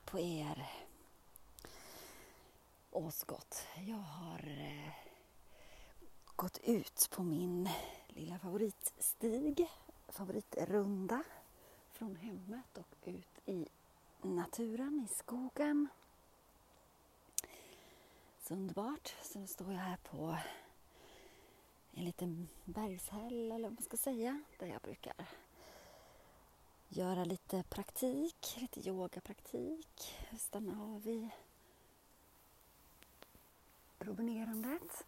Hej på er! åskott. Jag har eh, gått ut på min lilla favoritstig, favoritrunda från hemmet och ut i naturen, i skogen. Så underbart. Så nu står jag här på en liten bergshäll eller vad man ska säga, där jag brukar göra lite praktik, lite yogapraktik, stanna av i promenerandet.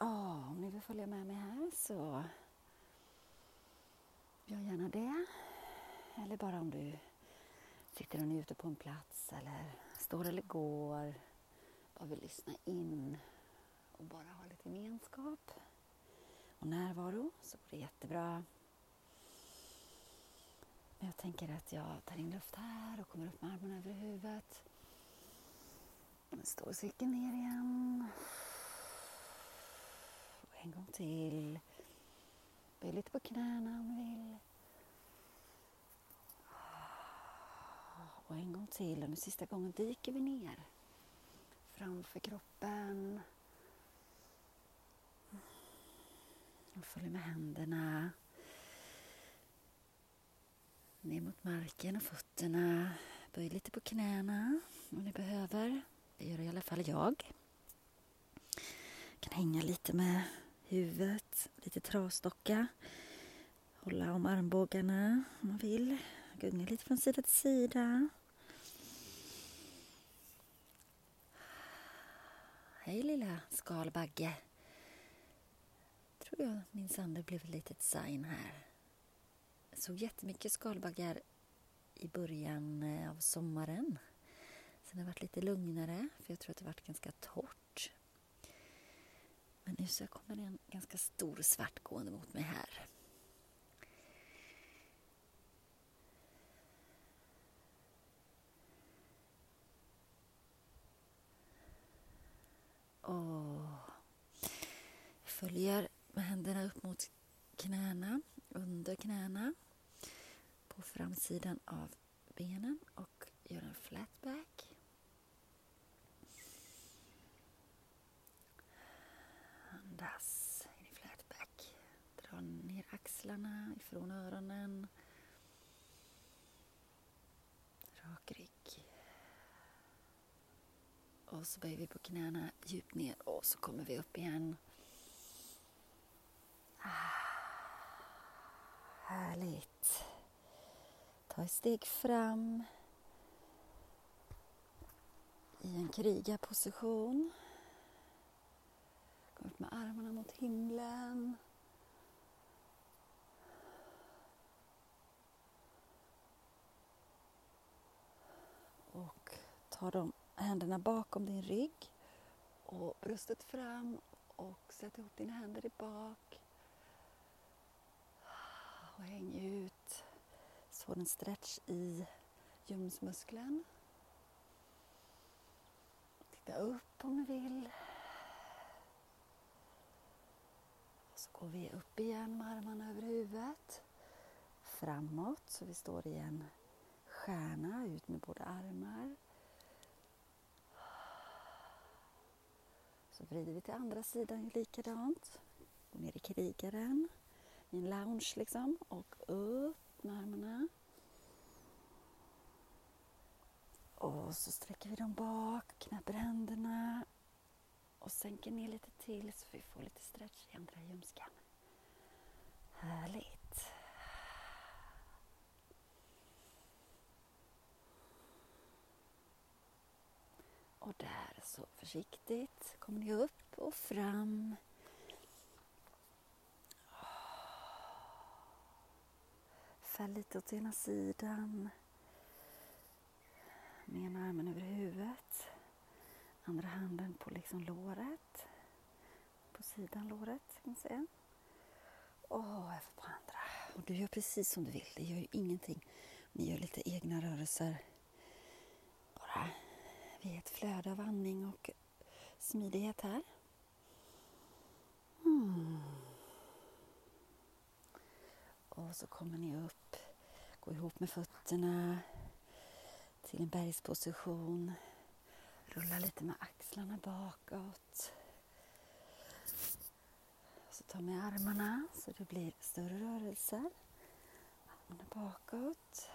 Oh, om ni vill följa med mig här så gör gärna det. Eller bara om du sitter och njuter på en plats eller står eller går. Bara vill lyssna in och bara ha lite gemenskap och närvaro så går det jättebra. Jag tänker att jag tar in luft här och kommer upp med armarna över huvudet. Står cirkel ner igen. Och en gång till. Böj lite på knäna om du vill. Och en gång till. Och nu sista gången dyker vi ner. Framför kroppen. Och följer med händerna ner mot marken och fötterna. Böj lite på knäna om ni behöver. Det gör i alla fall jag. Kan hänga lite med huvudet, lite travstocka. Hålla om armbågarna om man vill. Gunga lite från sida till sida. Hej lilla skalbagge. Tror jag minsann det blev ett litet sign här såg jättemycket skalbaggar i början eh, av sommaren. Sen har det varit lite lugnare, för jag tror att det varit ganska torrt. Men nu så kommer det en ganska stor svartgående mot mig här. Och följer med händerna upp mot knäna, under knäna sidan av benen och gör en flat back. Andas in i flat back. Dra ner axlarna ifrån öronen. Rak rygg. Och så böjer vi på knäna djupt ner och så kommer vi upp igen. Ah, härligt. Ta ett steg fram i en krigarposition. Kom upp med armarna mot himlen. Och ta de händerna bakom din rygg och bröstet fram och sätt ihop dina händer i bak. Och häng ut så får en stretch i ljumsmuskeln. Titta upp om du vill. Och så går vi upp igen med armarna över huvudet. Framåt så vi står i en stjärna ut med båda armar. Så vrider vi till andra sidan likadant. Går ner i krigaren i en lounge liksom och upp med armarna. Och så sträcker vi dem bak, knäpper händerna och sänker ner lite till så vi får lite stretch i andra ljumsken. Härligt. Och där så försiktigt kommer ni upp och fram Fäll lite åt ena sidan. Med ena armen över huvudet. Andra handen på liksom låret. På sidan låret kan man säga. Och över på andra. Och du gör precis som du vill. Det gör ju ingenting. Ni gör lite egna rörelser. Bara vi är ett flöde av andning och smidighet här. Och så kommer ni upp, gå ihop med fötterna till en bergsposition. Rulla lite med axlarna bakåt. Så ta med armarna så det blir större rörelser. Armarna bakåt.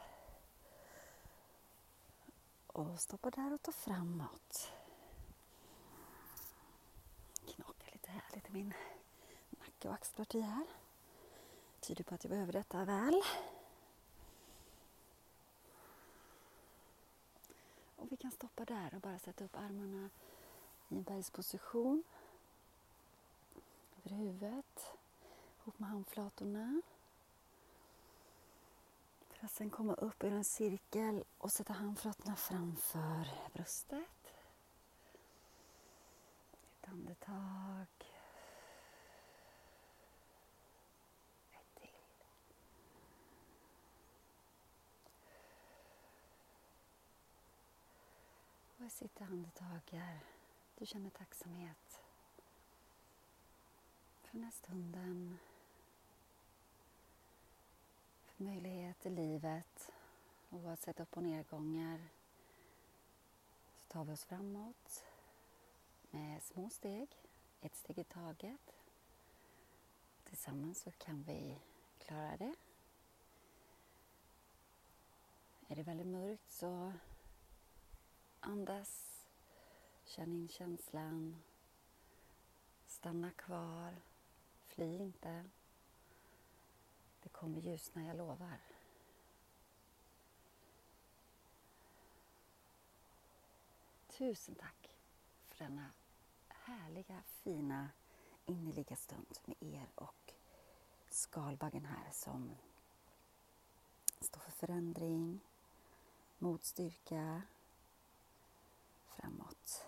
Och stoppa där och ta framåt. Knaka lite härligt i min nacke och axelparti här. Tyder på att jag behöver detta väl. Och vi kan stoppa där och bara sätta upp armarna i en bergsposition. Över huvudet, ihop med handflatorna. För att sen komma upp i en cirkel och sätta handflatorna framför bröstet. Ett andetag. Och ett sista andetag här. Du känner tacksamhet för den här stunden. För möjlighet i livet. Oavsett upp och nedgångar så tar vi oss framåt med små steg, ett steg i taget. Tillsammans så kan vi klara det. Är det väldigt mörkt så andas, känn in känslan, stanna kvar, fly inte. Det kommer ljusna, jag lovar. Tusen tack för denna härliga, fina, innerliga stund med er och skalbaggen här som står för förändring, motstyrka, framåt.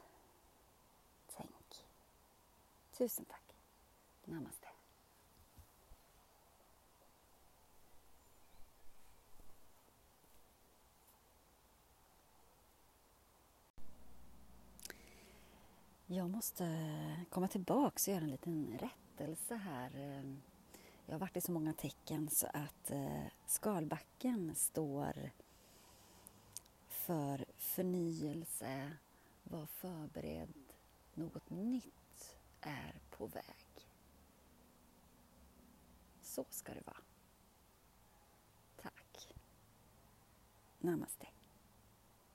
Tänk. Tusen tack. Namaste. Jag måste komma tillbaks och göra en liten rättelse här. Jag har varit i så många tecken så att eh, skalbacken står för förnyelse, var förberedd, något nytt är på väg. Så ska det vara. Tack. Namaste.